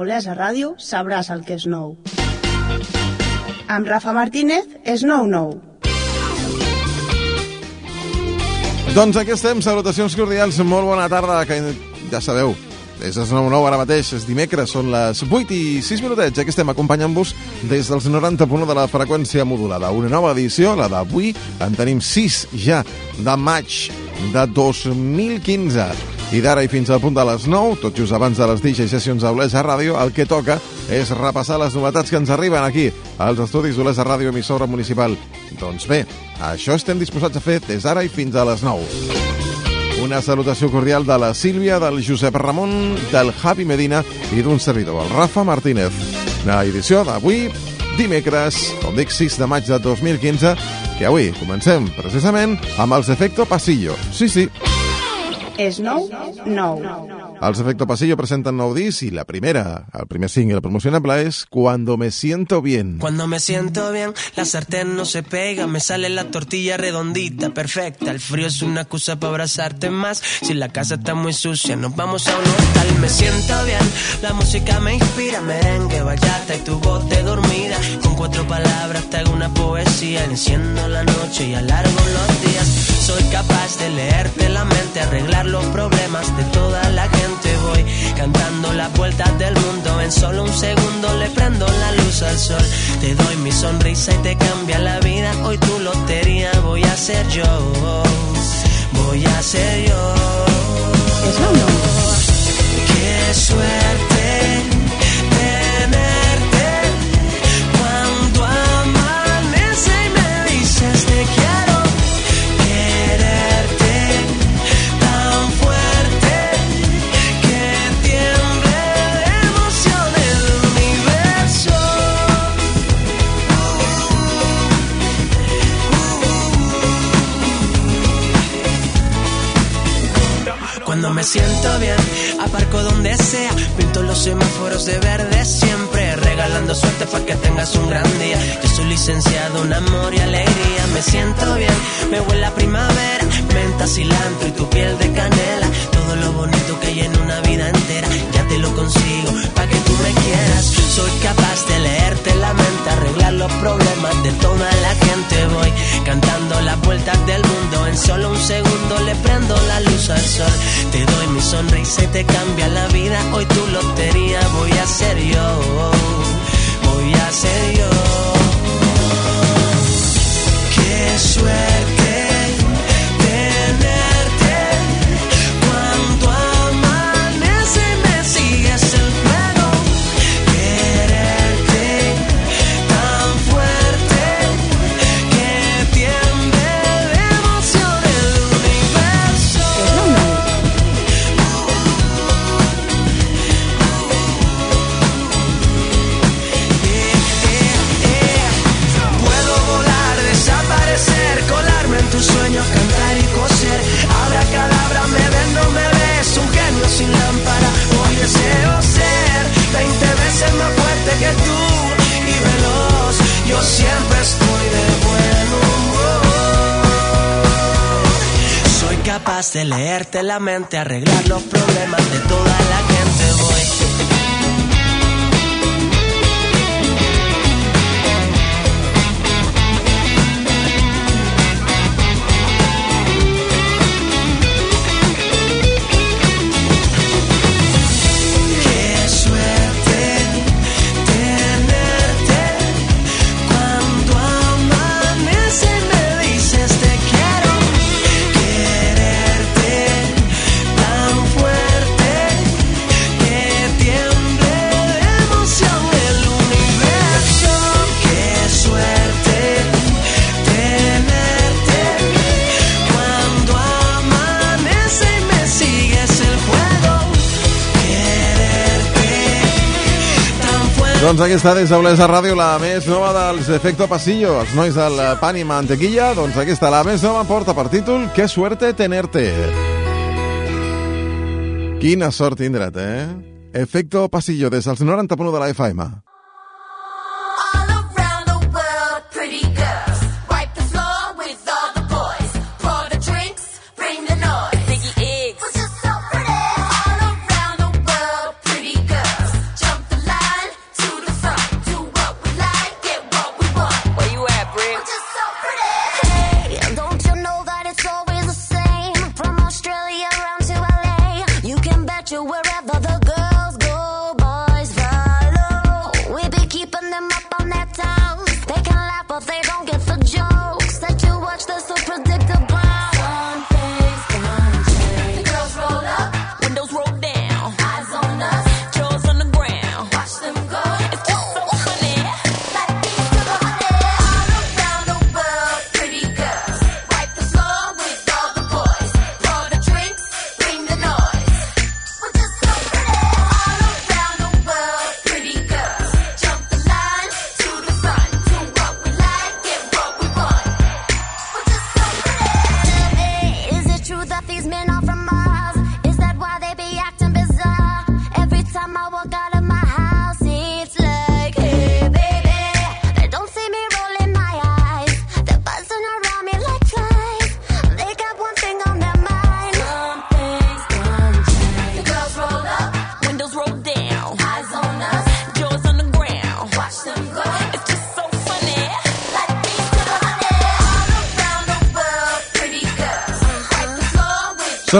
Olesa Ràdio sabràs el que és nou. Amb Rafa Martínez és nou nou. Doncs aquí estem, salutacions cordials, molt bona tarda, que ja sabeu, és el 9-9 ara mateix, és dimecres, són les 8 i 6 minutets, aquí estem acompanyant-vos des dels 90.1 de la freqüència modulada. Una nova edició, la d'avui, en tenim 6 ja de maig de 2015. I d'ara i fins al punt de les 9, tot just abans de les DJ sessions a Olesa Ràdio, el que toca és repassar les novetats que ens arriben aquí, als estudis d'Olesa Ràdio, emissora municipal. Doncs bé, això estem disposats a fer des d'ara i fins a les 9. Una salutació cordial de la Sílvia, del Josep Ramon, del Javi Medina i d'un servidor, el Rafa Martínez. La edició d'avui, dimecres, com dic, 6 de maig de 2015, que avui comencem precisament amb els Efecto Pasillo. Sí, sí, És nou nou. Els Efecto Pasillo presenten nou disc i la primera, el primer single promocionable és Cuando me siento bien. Cuando me siento bien, la sartén no se pega, me sale la tortilla redondita, perfecta. El frío es una excusa para abrazarte más. Si la casa está muy sucia, nos vamos a un hotel. Me siento bien, la música me inspira, merengue, bachata y tu voz de dormida. Con cuatro palabras te hago una poesía, enciendo la noche y alargo los días. Soy capaz de leerte la mente, arreglar los problemas de toda la gente. Voy cantando las vueltas del mundo, en solo un segundo le prendo la luz al sol. Te doy mi sonrisa y te cambia la vida. Hoy tu lotería voy a ser yo. Voy a ser yo. Siento bien, aparco donde sea, pinto los semáforos de verde siempre, regalando suerte para que tengas un gran día. Yo soy licenciado en amor y alegría, me siento bien, me huele a primavera, menta, cilantro y tu piel de canela, todo lo bonito que hay en una vida entera, ya te lo consigo, para que tú me quieras. Soy capaz de leerte la mente, arreglar los problemas de toda la gente, voy cantando las vueltas del mundo, en solo un segundo le prendo la luz al sol. Te doy mi sonrisa y te cambia la vida. Hoy tu lotería voy a ser yo. Voy a ser yo. Sin lámpara. Hoy deseo ser 20 veces más fuerte que tú y veloz. Yo siempre estoy de buen humor. Soy capaz de leerte la mente, arreglar los problemas de toda la Doncs aquí està des d'Olesa Ràdio la més nova dels Efecto Pasillo, els nois del pan i mantequilla, doncs aquí està la més nova porta per títol Qué suerte tenerte. Quina sort tindre't, eh? Efecto Pasillo des dels 90.1 de la FM.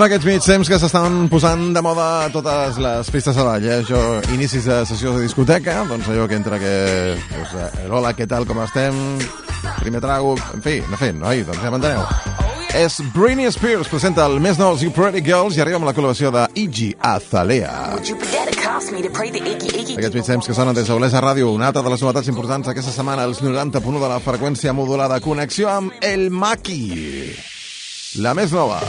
Són aquests mig temps que s'estan posant de moda a totes les pistes de ball, eh? Això, inicis de sessió de discoteca, doncs allò que entra que... Doncs, eh, hola, què tal, com estem? Primer trago, en fi, en fi, noi, doncs ja m'enteneu. És Britney Spears, presenta el més nou You Pretty Girls i arriba amb la col·laboració de Iggy Azalea. Aquests mig temps que sonen des d'Olesa Ràdio, una altra de les novetats importants aquesta setmana, els 90.1 de la freqüència modulada. Connexió amb El Maki. La més nova.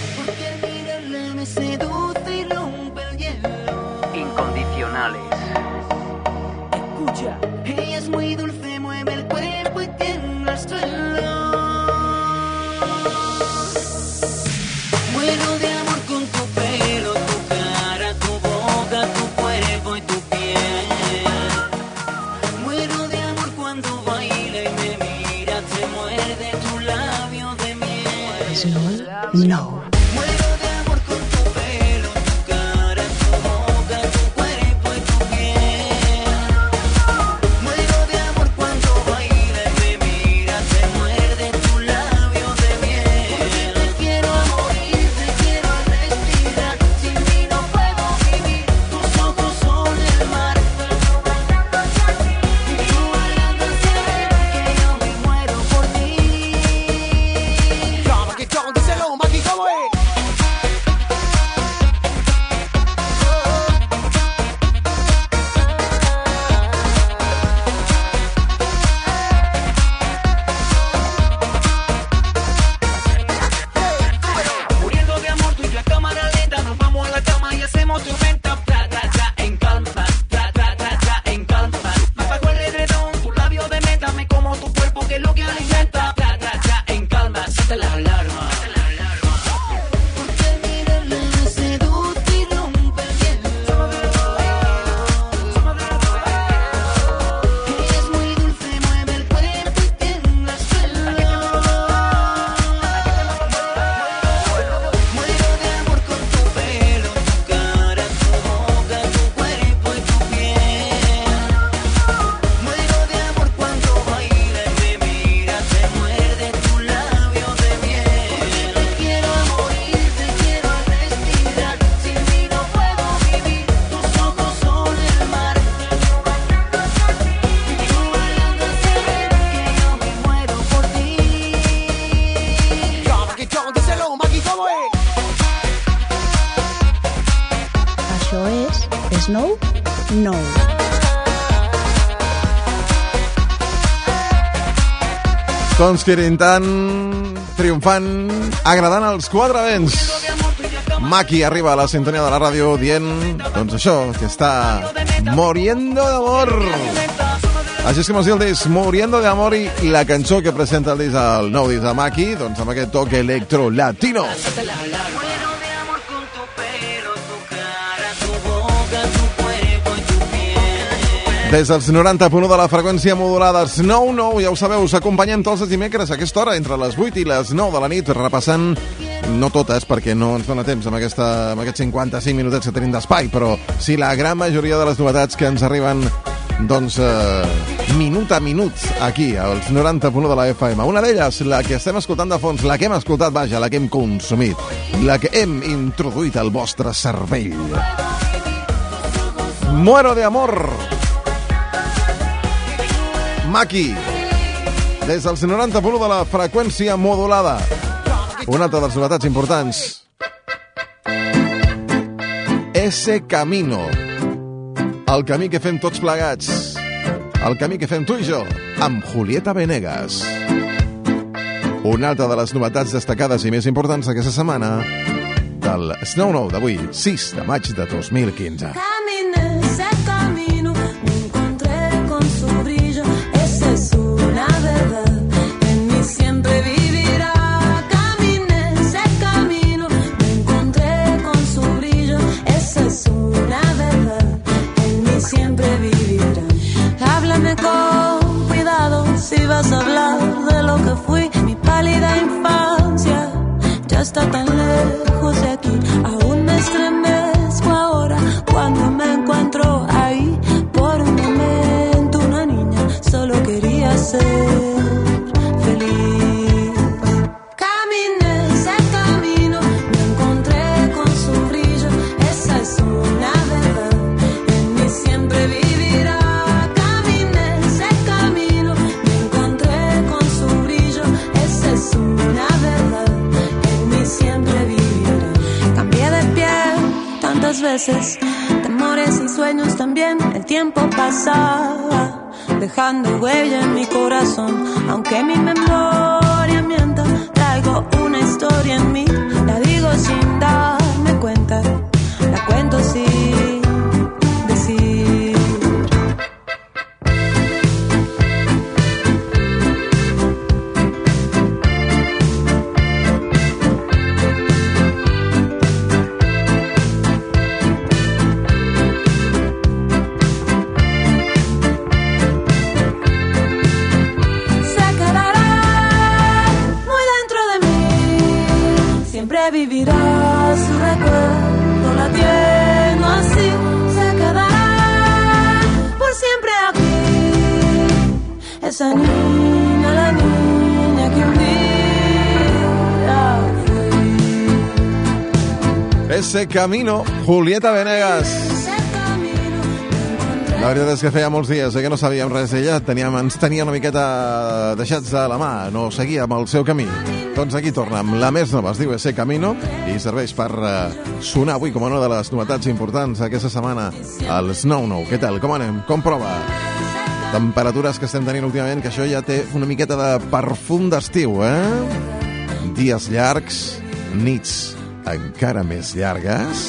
No. Doncs Quirintan triomfant, agradant als quatre vents. Maki arriba a la sintonia de la ràdio dient, doncs això, que està moriendo d'amor. Així és com es diu el disc, Muriendo de Amor i la cançó que presenta el disc, el nou disc de Maki, doncs amb aquest toque electro latino. Muero de Des dels 90.1 de la freqüència modulada Snow Nou, ja ho sabeu, us acompanyem tots els dimecres a aquesta hora, entre les 8 i les 9 de la nit, repassant, no totes, perquè no ens dona temps amb, aquesta, amb aquests 55 minutets que tenim d'espai, però sí la gran majoria de les novetats que ens arriben doncs, eh, minut a minut aquí, als 90.1 de la FM. Una d'elles, la que estem escoltant de fons, la que hem escoltat, vaja, la que hem consumit, la que hem introduït al vostre cervell. Muero de amor. Maki. Des dels 90.1 de la freqüència modulada. Una altra de les novetats importants. Ese camino. El camí que fem tots plegats. El camí que fem tu i jo, amb Julieta Venegas. Una altra de les novetats destacades i més importants d'aquesta setmana del Snow Nou d'avui, 6 de maig de 2015. Caminé hablar de lo que fui, mi pálida infancia ya está tan lejos temores y sueños también, el tiempo pasaba, dejando huella en mi corazón. Aunque mi memoria Ese camino, Julieta Venegas. La veritat és que feia molts dies eh, que no sabíem res d'ella, teníem, ens tenia una miqueta deixats de la mà, no seguia amb el seu camí. Doncs aquí torna amb la més nova, es diu Ese Camino, i serveix per eh, sonar avui com una de les novetats importants aquesta setmana al Snow Nou. Què tal? Com anem? Com prova? Temperatures que estem tenint últimament, que això ja té una miqueta de perfum d'estiu, eh? Dies llargs, nits encara més llargues,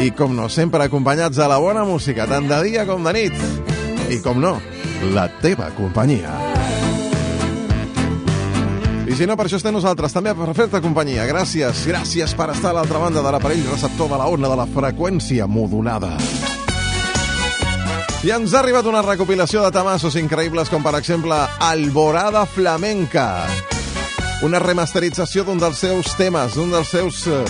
i com no, sempre acompanyats de la bona música, tant de dia com de nit. I com no, la teva companyia. I si no, per això estem nosaltres, també per fer-te companyia. Gràcies, gràcies per estar a l'altra banda de l'aparell receptor de la ona de la freqüència modulada. I ens ha arribat una recopilació de tamassos increïbles com, per exemple, Alborada Flamenca. Una remasterització d'un dels seus temes, d'un dels seus eh,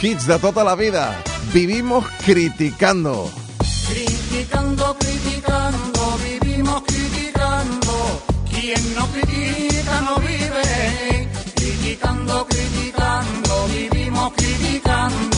hits de tota la vida. Vivimos criticando. Criticando, criticando, vivimos criticando. Quien no critica no vive. Criticando, criticando, vivimos criticando.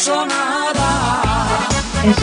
sonada. Es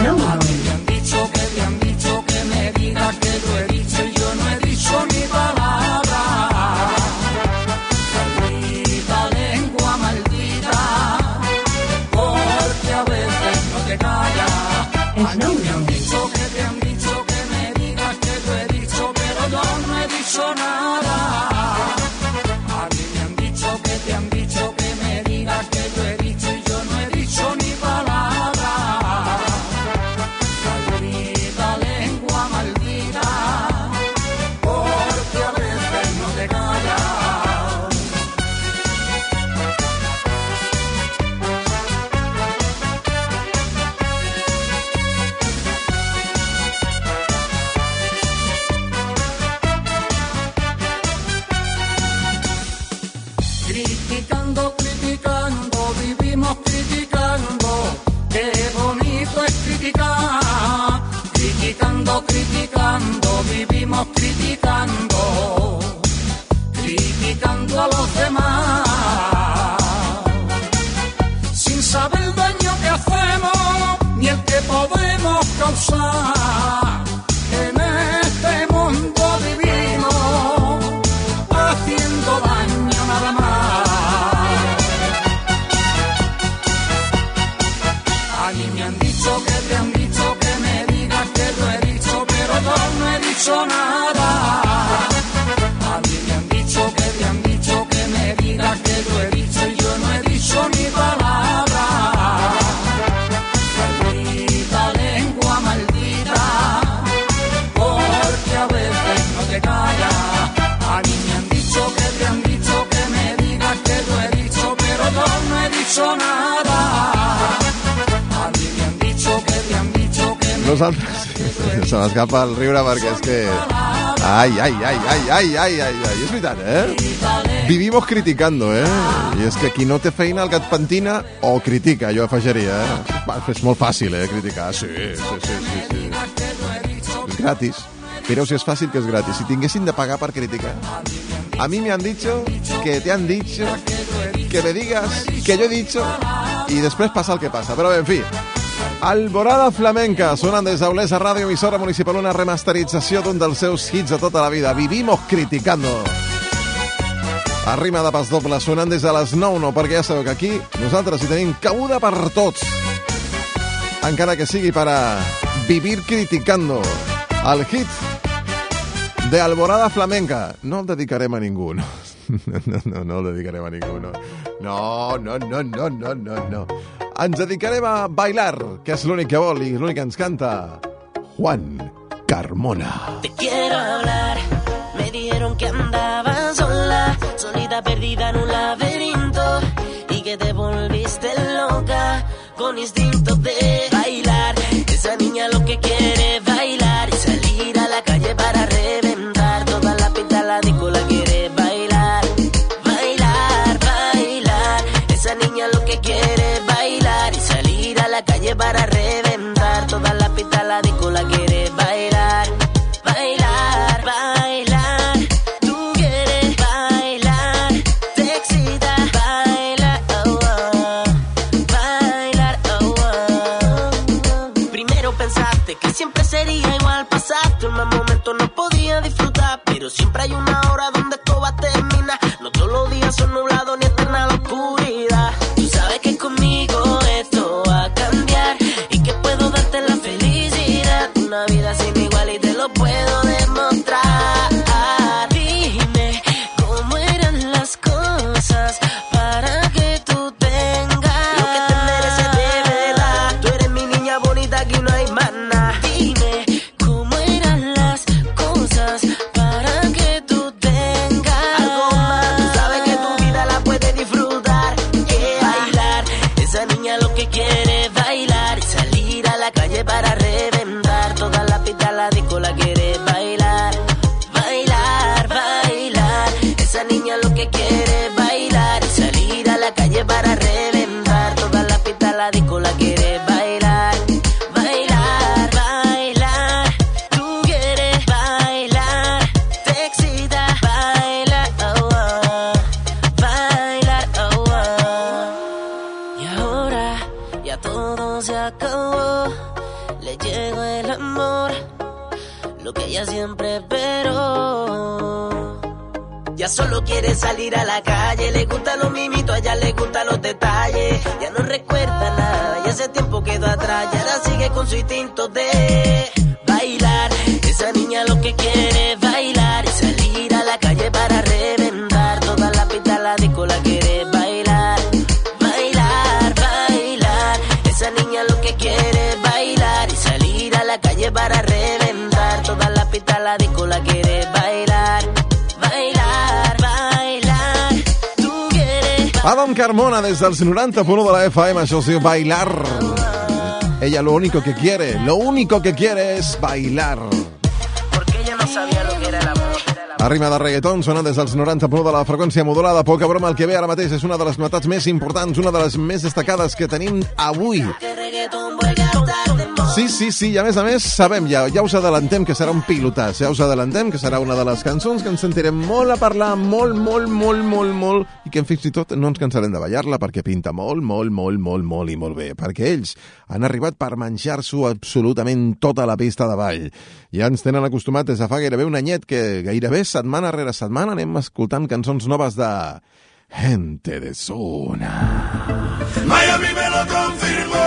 far. Nosaltres... Se m'escapa el riure perquè és que Ai, ai, ai, ai, ai, ai, ai, ai. És veritat, eh? Vivimos criticando, eh? I és que qui no té feina el que et pentina o critica, jo afegiria, eh? Va, És molt fàcil, eh, criticar. Sí, sí, sí, sí, sí. És gratis. Mireu si és fàcil que és gratis. Si tinguessin de pagar per criticar. A mí me han dicho que te han dicho que me digas que yo he dicho y después pasa el que pasa. Però, en fi, Alborada Flamenca, sonen des d'Olesa Ràdio, emissora municipal, una remasterització d'un dels seus hits de tota la vida, Vivimos Criticando. A rima de pas doble, sonant des de les 9, no, perquè ja sabeu que aquí nosaltres hi tenim cabuda per tots. Encara que sigui per a Vivir Criticando, el hit de Alborada Flamenca. No el dedicarem a ningú, no. No, no, no el dedicarem a ningú, no. No, no, no, no, no, no, no. Ens dedicarem a bailar, que és l'únic que vol i l'únic que ens canta Juan Carmona. Te quiero hablar. Me dijeron que andabas sola, solita perdida en un laberinto y que te volviste loca con instinto de siempre hay una su instinto de bailar. Esa niña lo que quiere es bailar y salir a la calle para reventar. Toda la pista la disco la quiere bailar, bailar, bailar. Esa niña lo que quiere es bailar y salir a la calle para reventar. Toda la pista la disco la quiere bailar, bailar, bailar. Tú quieres Adam Carmona des dels 90.1 de la FM, això diu Bailar. Ella lo único que quiere, lo único que quiere es bailar. porque ella no sabía lo que era el amor. Arrima de reggaeton sonant des dels 90.1 de la freqüència modulada. Poca broma, el que ve ara mateix és una de les novetats més importants, una de les més destacades que tenim avui. Que Sí, sí, sí, i a més a més sabem, ja, ja us adelantem que serà un pilotàs, ja us adelantem que serà una de les cançons que ens sentirem molt a parlar, molt, molt, molt, molt, molt, i que fins i tot no ens cansarem de ballar-la perquè pinta molt, molt, molt, molt, molt i molt bé, perquè ells han arribat per menjar-s'ho absolutament tota la pista de ball. Ja ens tenen acostumat des de fa gairebé un anyet que gairebé setmana rere setmana anem escoltant cançons noves de Gente de Zona. Miami me lo confirmó.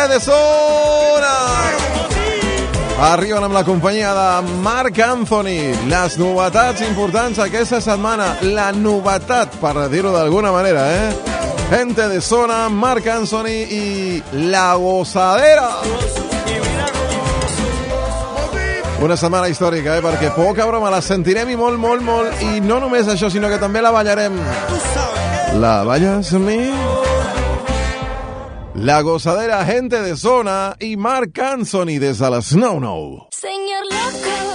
ustedes ora! Arriba amb la companyia de Marc Anthony. Les novetats importants aquesta setmana. La novetat, per dir-ho d'alguna manera, eh? Gente de zona, Marc Anthony i La Gozadera. Una setmana històrica, eh? Perquè poca broma, la sentirem i molt, molt, molt. I no només això, sinó que també la ballarem. La balles amb mi? La gozadera gente de zona y Mark Anthony de Salas. No, no. Señor loco.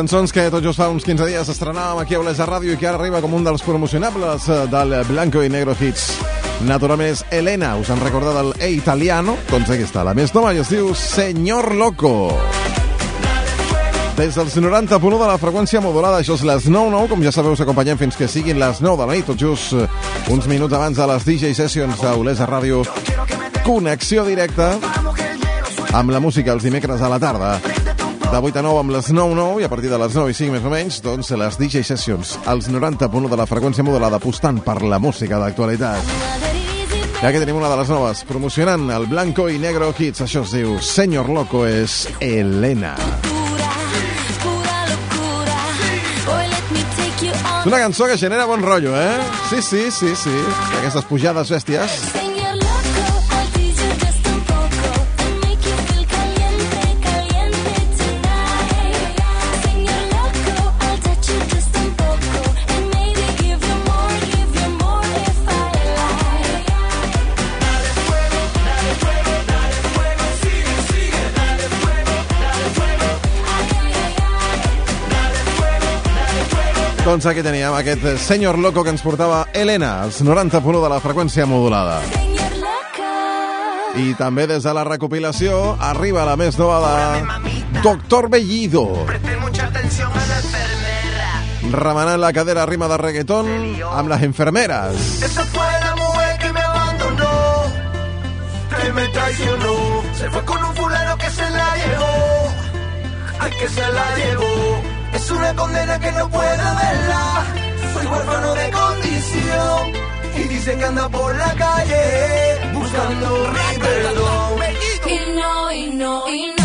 cançons que tot just fa uns 15 dies estrenàvem aquí a Olesa Ràdio i que ara arriba com un dels promocionables eh, del Blanco i Negro Hits. Naturalment és Elena, us han recordat el E Italiano? Doncs aquí està, la més nova i es diu Senyor Loco. Des dels 90.1 de la freqüència modulada, això és les 9.9, com ja sabeu, us acompanyem fins que siguin les 9 de la nit, tot just eh, uns minuts abans de les DJ Sessions d'Olesa Ràdio. Connexió directa amb la música els dimecres a la tarda de 8 a 9 amb les 9 9 i a partir de les 9 i 5 més o menys, doncs les DJ Sessions, als 90.1 de la freqüència modulada, apostant per la música d'actualitat. Ja que tenim una de les noves, promocionant el Blanco i Negro Kids, això es diu Senyor Loco és Elena. És una cançó que genera bon rotllo, eh? Sí, sí, sí, sí. Aquestes pujades bèsties. Doncs aquí teníem aquest Senyor Loco que ens portava Elena, als 90.1 de la freqüència modulada. I també des de la recopilació arriba la més nova de Doctor Bellido. Remenant la cadera rima de reggaeton amb les enfermeres. Esa fue que me abandonó. Se fue con un fulano que se la llevó. Una condena que no puedo verla. Soy huérfano de condición y dice que anda por la calle buscando mi perdón. Y no, y no, y no,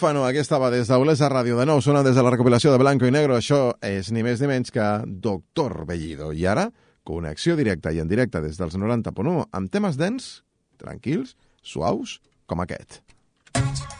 Huérfano, aquesta va des d'Olesa Ràdio. De nou sona des de la recopilació de Blanco i Negro. Això és ni més ni menys que Doctor Bellido. I ara, connexió directa i en directe des dels 90.1 amb temes dens, tranquils, suaus, com aquest. I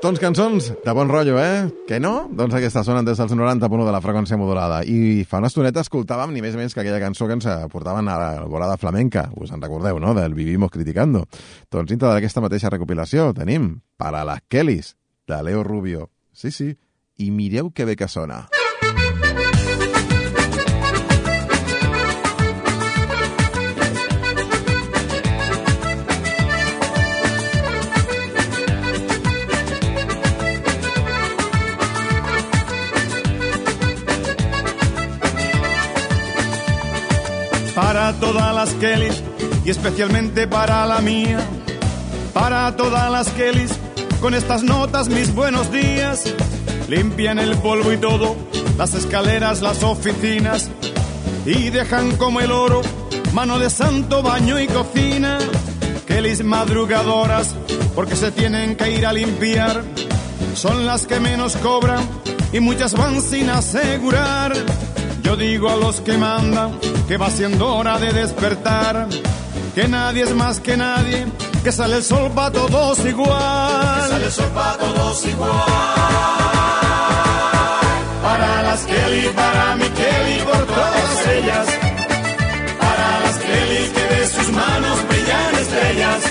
Cançons, cançons, de bon rotllo, eh? Que no? Doncs aquesta sonen des dels 90.1 de la freqüència modulada. I fa una estoneta escoltàvem ni més ni menys que aquella cançó que ens portaven a la volada flamenca. Us en recordeu, no? Del Vivimos Criticando. Doncs dintre d'aquesta mateixa recopilació tenim Para las Kellys, de Leo Rubio. Sí, sí. I mireu que bé que sona. Todas las Kellys y especialmente para la mía. Para todas las Kellys, con estas notas mis buenos días. Limpian el polvo y todo, las escaleras, las oficinas. Y dejan como el oro, mano de santo, baño y cocina. Kellys madrugadoras, porque se tienen que ir a limpiar. Son las que menos cobran y muchas van sin asegurar. Yo digo a los que mandan que va siendo hora de despertar, que nadie es más que nadie, que sale el sol para todos igual. Sale el sol para todos igual. Para las Kelly, para mi Kelly, por todas ellas. Para las Kelly que de sus manos brillan estrellas.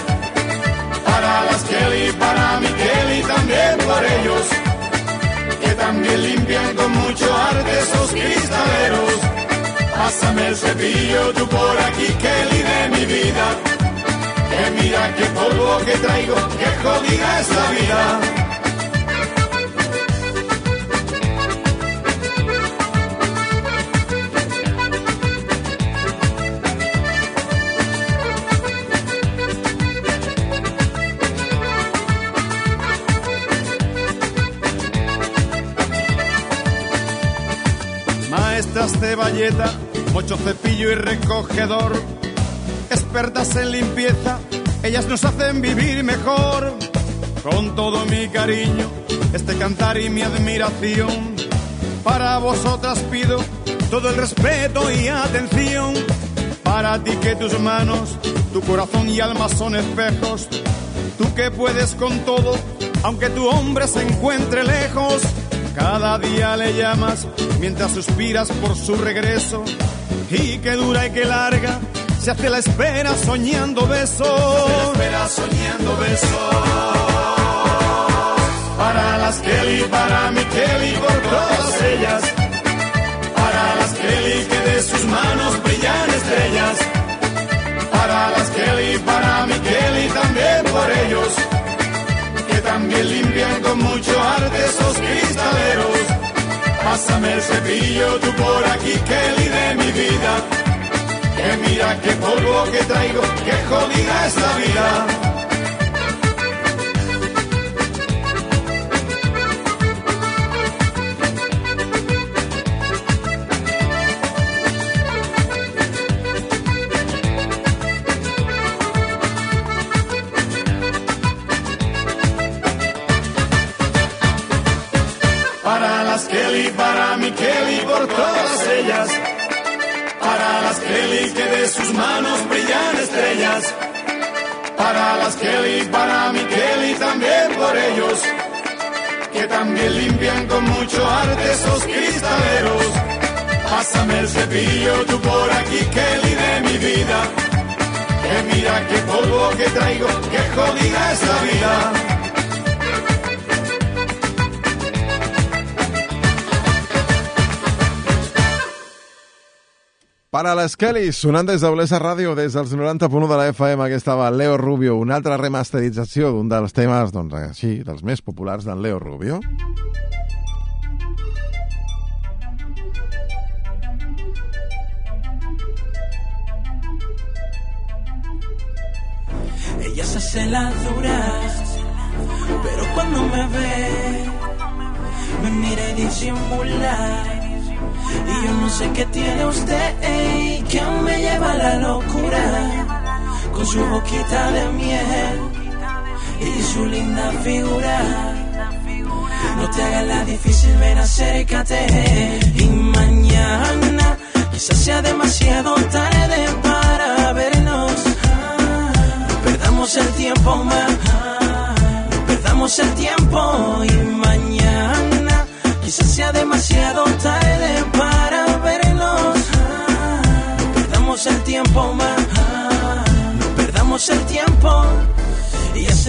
Para las Kelly, para mi Kelly, también por ellos. Que también limpian con mucho arte. El cepillo tú por aquí, Kelly de mi vida. Que mira qué polvo que traigo, qué jodida es la vida. Maestras de valleta, mocho cepillo y recogedor, expertas en limpieza, ellas nos hacen vivir mejor. Con todo mi cariño, este cantar y mi admiración, para vosotras pido todo el respeto y atención. Para ti que tus manos, tu corazón y alma son espejos, tú que puedes con todo, aunque tu hombre se encuentre lejos. Cada día le llamas mientras suspiras por su regreso. Y que dura y que larga se hace la espera soñando besos. Espera soñando besos. Para las Kelly, para mi Kelly, por todas ellas. Para las Kelly que de sus manos brillan estrellas. Para las Kelly, para mi Kelly, también por ellos. Que también limpian con mucho arte esos cristaleros. Pásame el cepillo tú por aquí, Kelly de mi vida. Que mira qué polvo que traigo, qué jodida es la vida. Les Kellys, sonant des de Blesa Ràdio, des dels 90.1 de la FM, que estava Leo Rubio, una altra remasterització d'un dels temes, doncs així, dels més populars d'en Leo Rubio. Ella se hace la dura, pero cuando me ve, me mira y disimula. Y yo no sé qué tiene usted, ey, que me lleva a la locura. Con su boquita de miel y su linda figura. No te hagas la difícil, ven acércate. Y mañana quizás sea demasiado tarde para vernos. No perdamos el tiempo más. No perdamos el tiempo y mañana quizás sea demasiado tarde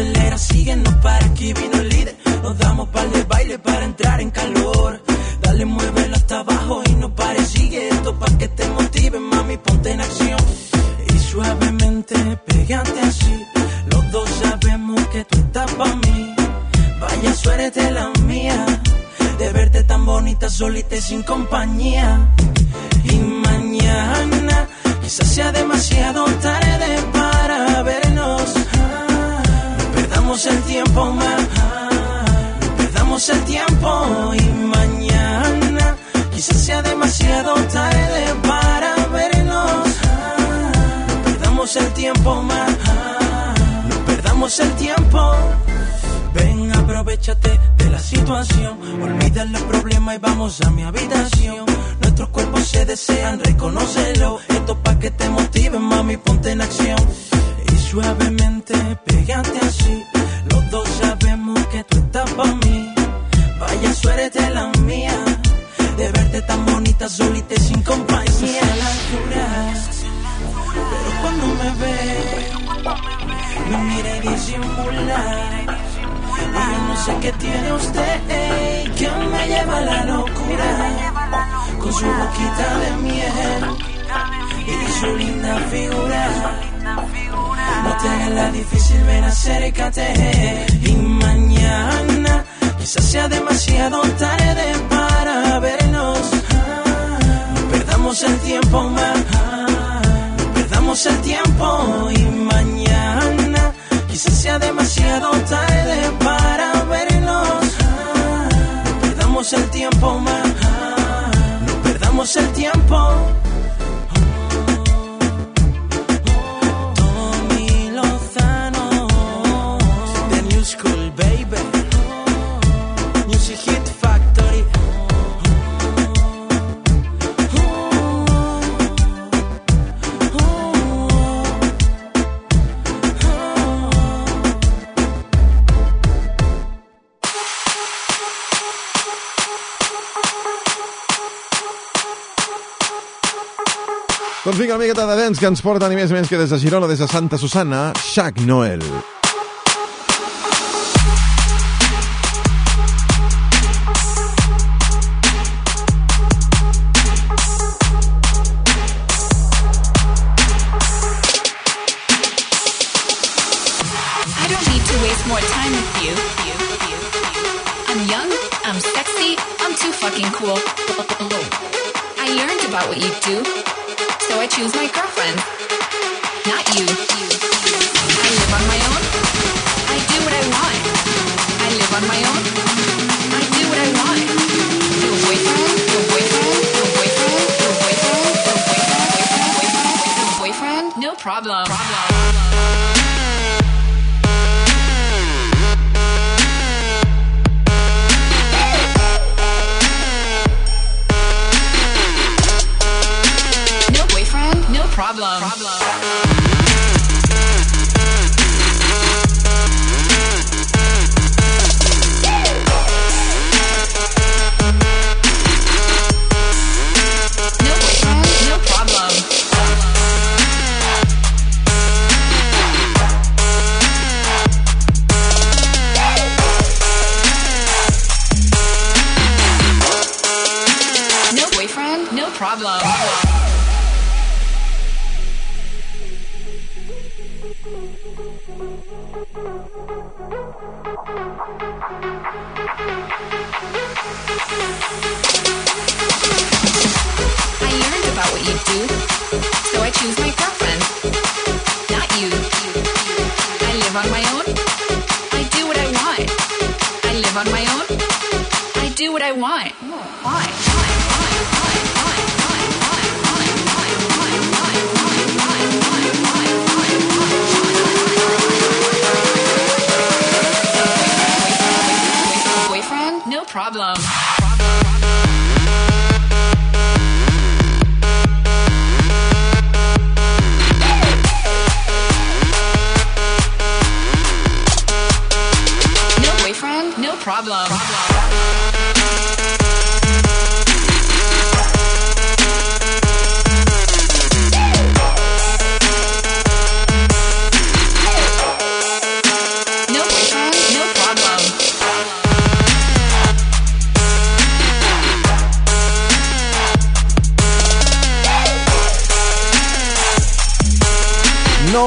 acelera, sigue, no para, que vino el líder. Nos damos par de baile para entrar en calor. Dale, muévelo hasta abajo y no pare, sigue esto para que te motive, mami, ponte en acción. Y suavemente, pégate así. Los dos sabemos que tú estás para mí. Vaya suerte la mía. De verte tan bonita, solita y sin compañía. Y mañana, quizás sea demasiado tarde para perdamos el tiempo más. Perdamos el tiempo. Y mañana, quizás sea demasiado tarde para vernos. No perdamos el tiempo más. No perdamos el tiempo. Ven, aprovechate de la situación. Olvida los problemas y vamos a mi habitación. Nuestros cuerpos se desean, reconócelo. Esto pa' que te motive, mami, ponte en acción. Y suavemente, pégate así. Los dos sabemos que tú estás pa' mí. Vaya suerte la mía. De verte tan bonita, solita y sin compañía. La cura. Pero cuando me ve, me mira y disimula. Y yo no sé qué tiene usted ey, que me lleva a la locura con su boquita de miel y su linda figura. Difícil, ven acércate. Y mañana quizás sea demasiado tarde para vernos. No perdamos el tiempo más, no perdamos el tiempo. Y mañana quizás sea demasiado tarde para vernos. No perdamos el tiempo más, no perdamos el tiempo. Miqueta de dents que ens porta ni més menys que des de Girona, des de Santa Susana, Shaq Noel. I'm sexy, I'm too fucking cool. I learned about what you do, choose my girlfriend. Not you. I live on my own. I do what I want. I live on my own. I do what I want. Your boyfriend, your boyfriend, your boyfriend, your boyfriend, your boyfriend, boyfriend, boyfriend, your boyfriend, no problem. No problem. problem.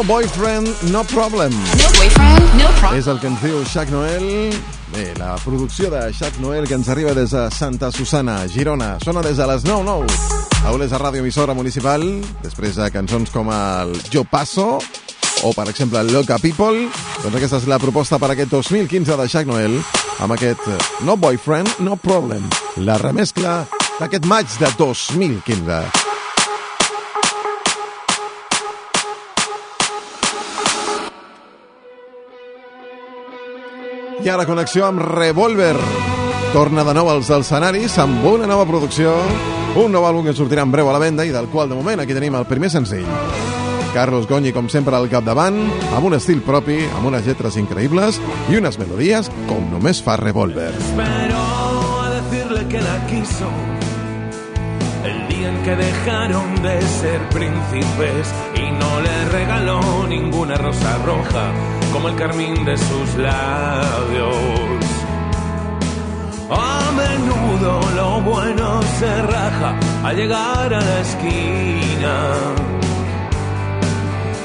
No boyfriend, no problem. No boyfriend, no problem. És el que ens diu Jacques Noel. Bé, la producció de Jacques Noel que ens arriba des de Santa Susana, Girona. Sona des de les 9-9. A Olesa Ràdio Emissora Municipal, després de cançons com el Jo Paso o, per exemple, el Loca People. Doncs aquesta és la proposta per aquest 2015 de Jacques Noel amb aquest eh, No Boyfriend, No Problem. La remescla d'aquest maig de 2015. I ara connexió amb Revolver. Torna de nou als escenaris amb una nova producció, un nou àlbum que sortirà en breu a la venda i del qual de moment aquí tenim el primer senzill. Carlos Goñi, com sempre, al capdavant, amb un estil propi, amb unes lletres increïbles i unes melodies com només fa Revolver. Pero a decirle que la quiso el día en que dejaron de ser príncipes y no le regaló ninguna rosa roja como el carmín de sus labios. A menudo lo bueno se raja al llegar a la esquina.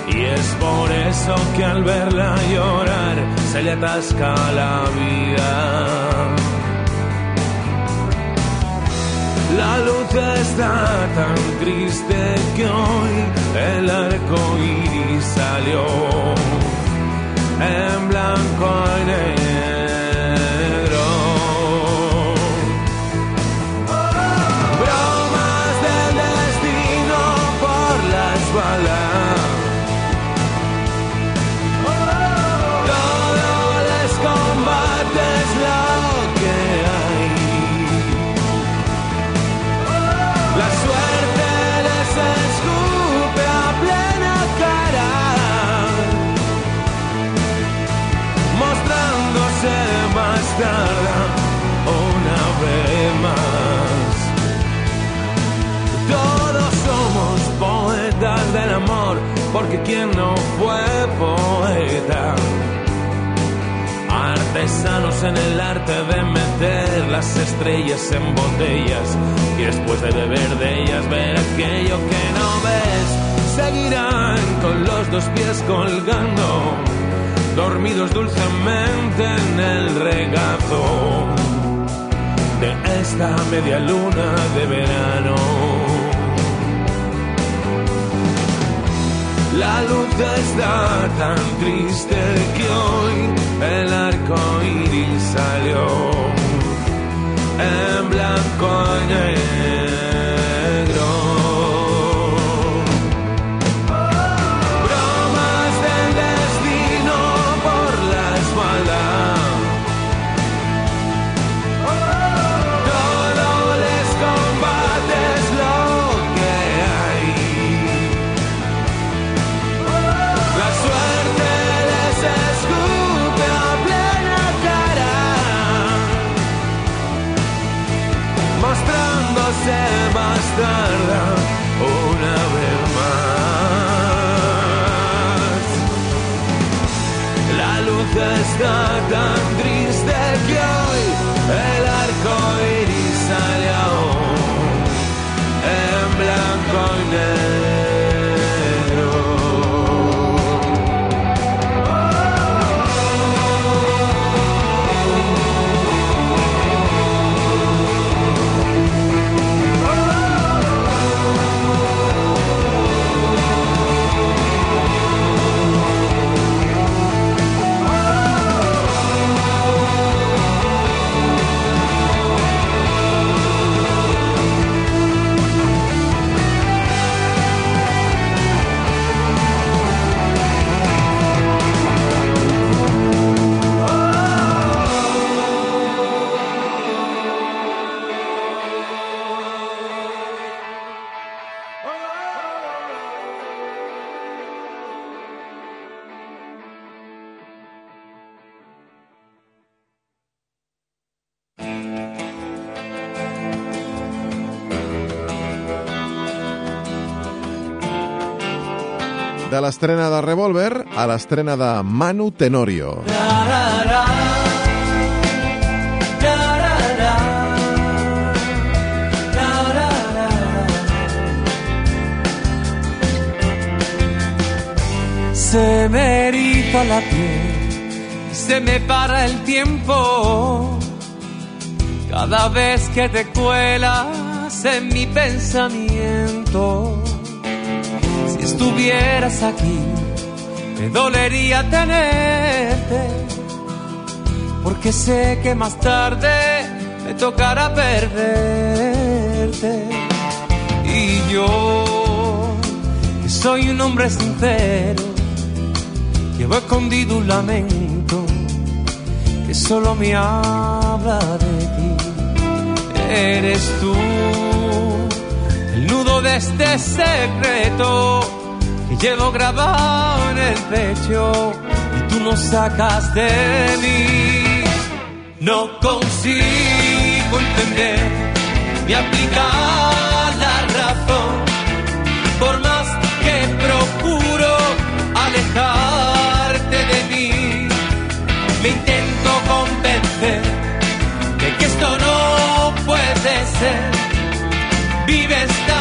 Y es por eso que al verla llorar se le atasca la vida. La luz está tan triste que hoy el arco iris salió en blanco y negro. Quien no fue poeta. Artesanos en el arte de meter las estrellas en botellas y después de beber de ellas ver aquello que no ves. Seguirán con los dos pies colgando, dormidos dulcemente en el regazo de esta media luna de verano. La luz está tan triste que hoy el arco iris salió en blanco. De l'estrena de Revolver a l'estrena de Manu Tenorio. Se me eriza la piel, se me para el tiempo. Cada vez que te cuelas en mi pensamiento. Estuvieras aquí, me dolería tenerte. Porque sé que más tarde me tocará perderte. Y yo, que soy un hombre sincero, llevo escondido un lamento que solo me habla de ti. Eres tú el nudo de este secreto que llevo grabado en el pecho y tú no sacas de mí. No consigo entender ni aplicar la razón por más que procuro alejarte de mí. Me intento convencer de que esto no puede ser. Vives tan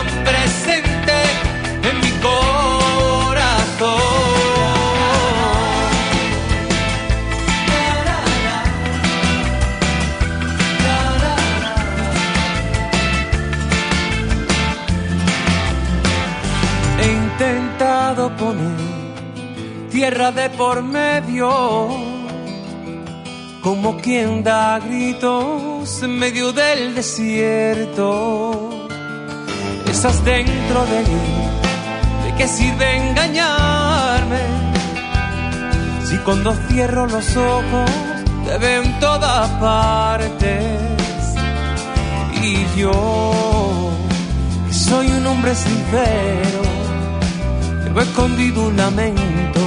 tierra de por medio, como quien da gritos en medio del desierto. Estás dentro de mí, ¿de qué sirve engañarme? Si cuando cierro los ojos te veo en todas partes y yo soy un hombre sincero llevo escondido un lamento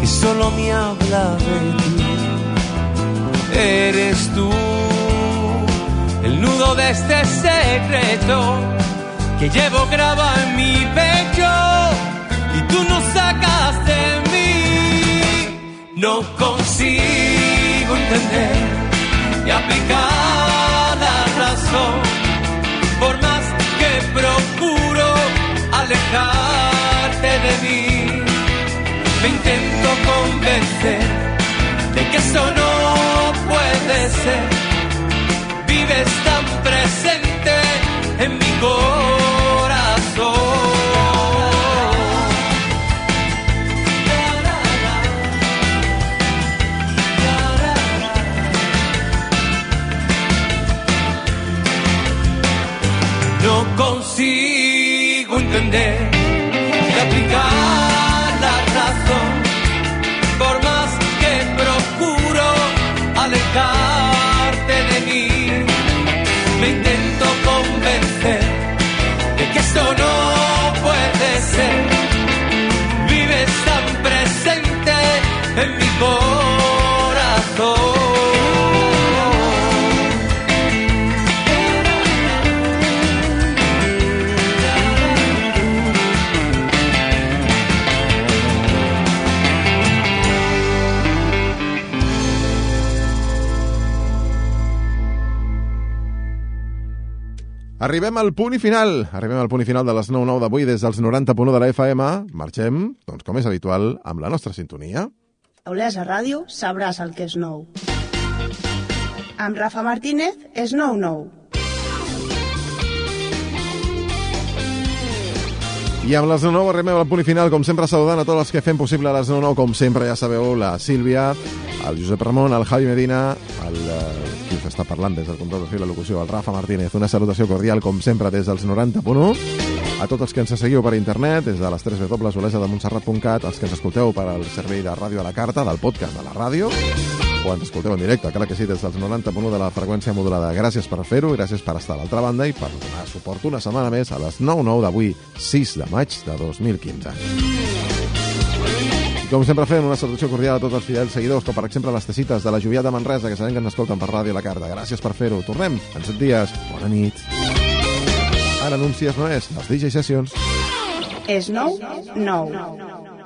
que solo me habla de ti. Eres tú el nudo de este secreto que llevo grabado en mi pecho y tú no sacas de mí. No consigo entender y aplicar la razón. Por más que procuro alejarte de mí. Me intento convencer de que eso no puede ser. Vives tan presente en mi corazón. no, no. Arribem al punt i final. Arribem al punt i final de les 9.9 d'avui des dels 90.1 de la FM. Marxem, doncs com és habitual, amb la nostra sintonia. A Olesa Ràdio sabràs el que és nou. Amb Rafa Martínez és 9.9. I amb les 9 arribem al punt final, com sempre saludant a tots els que fem possible les 9 com sempre ja sabeu, la Sílvia, el Josep Ramon, el Javi Medina, el, eh, qui us està parlant des del control de fil la locució, el Rafa Martínez. Una salutació cordial, com sempre, des dels 90.1. A tots els que ens seguiu per internet, des de les 3 www.olesademontserrat.cat, els que ens escolteu per al servei de ràdio a la carta, del podcast de la ràdio, ens escolteu en directe, clar que sí, des dels 90.1 de la freqüència modulada. Gràcies per fer-ho, gràcies per estar a l'altra banda i per donar suport una setmana més a les 9.9 d'avui, 6 de maig de 2015. I com sempre fem una salutació cordial a tots els fidels seguidors, com per exemple les tacites de la Joviat de Manresa, que sabem que ens escolten per ràdio a la carta. Gràcies per fer-ho. Tornem en 7 dies. Bona nit. Ara anuncies no és, les DJ Sessions. Snow Nou.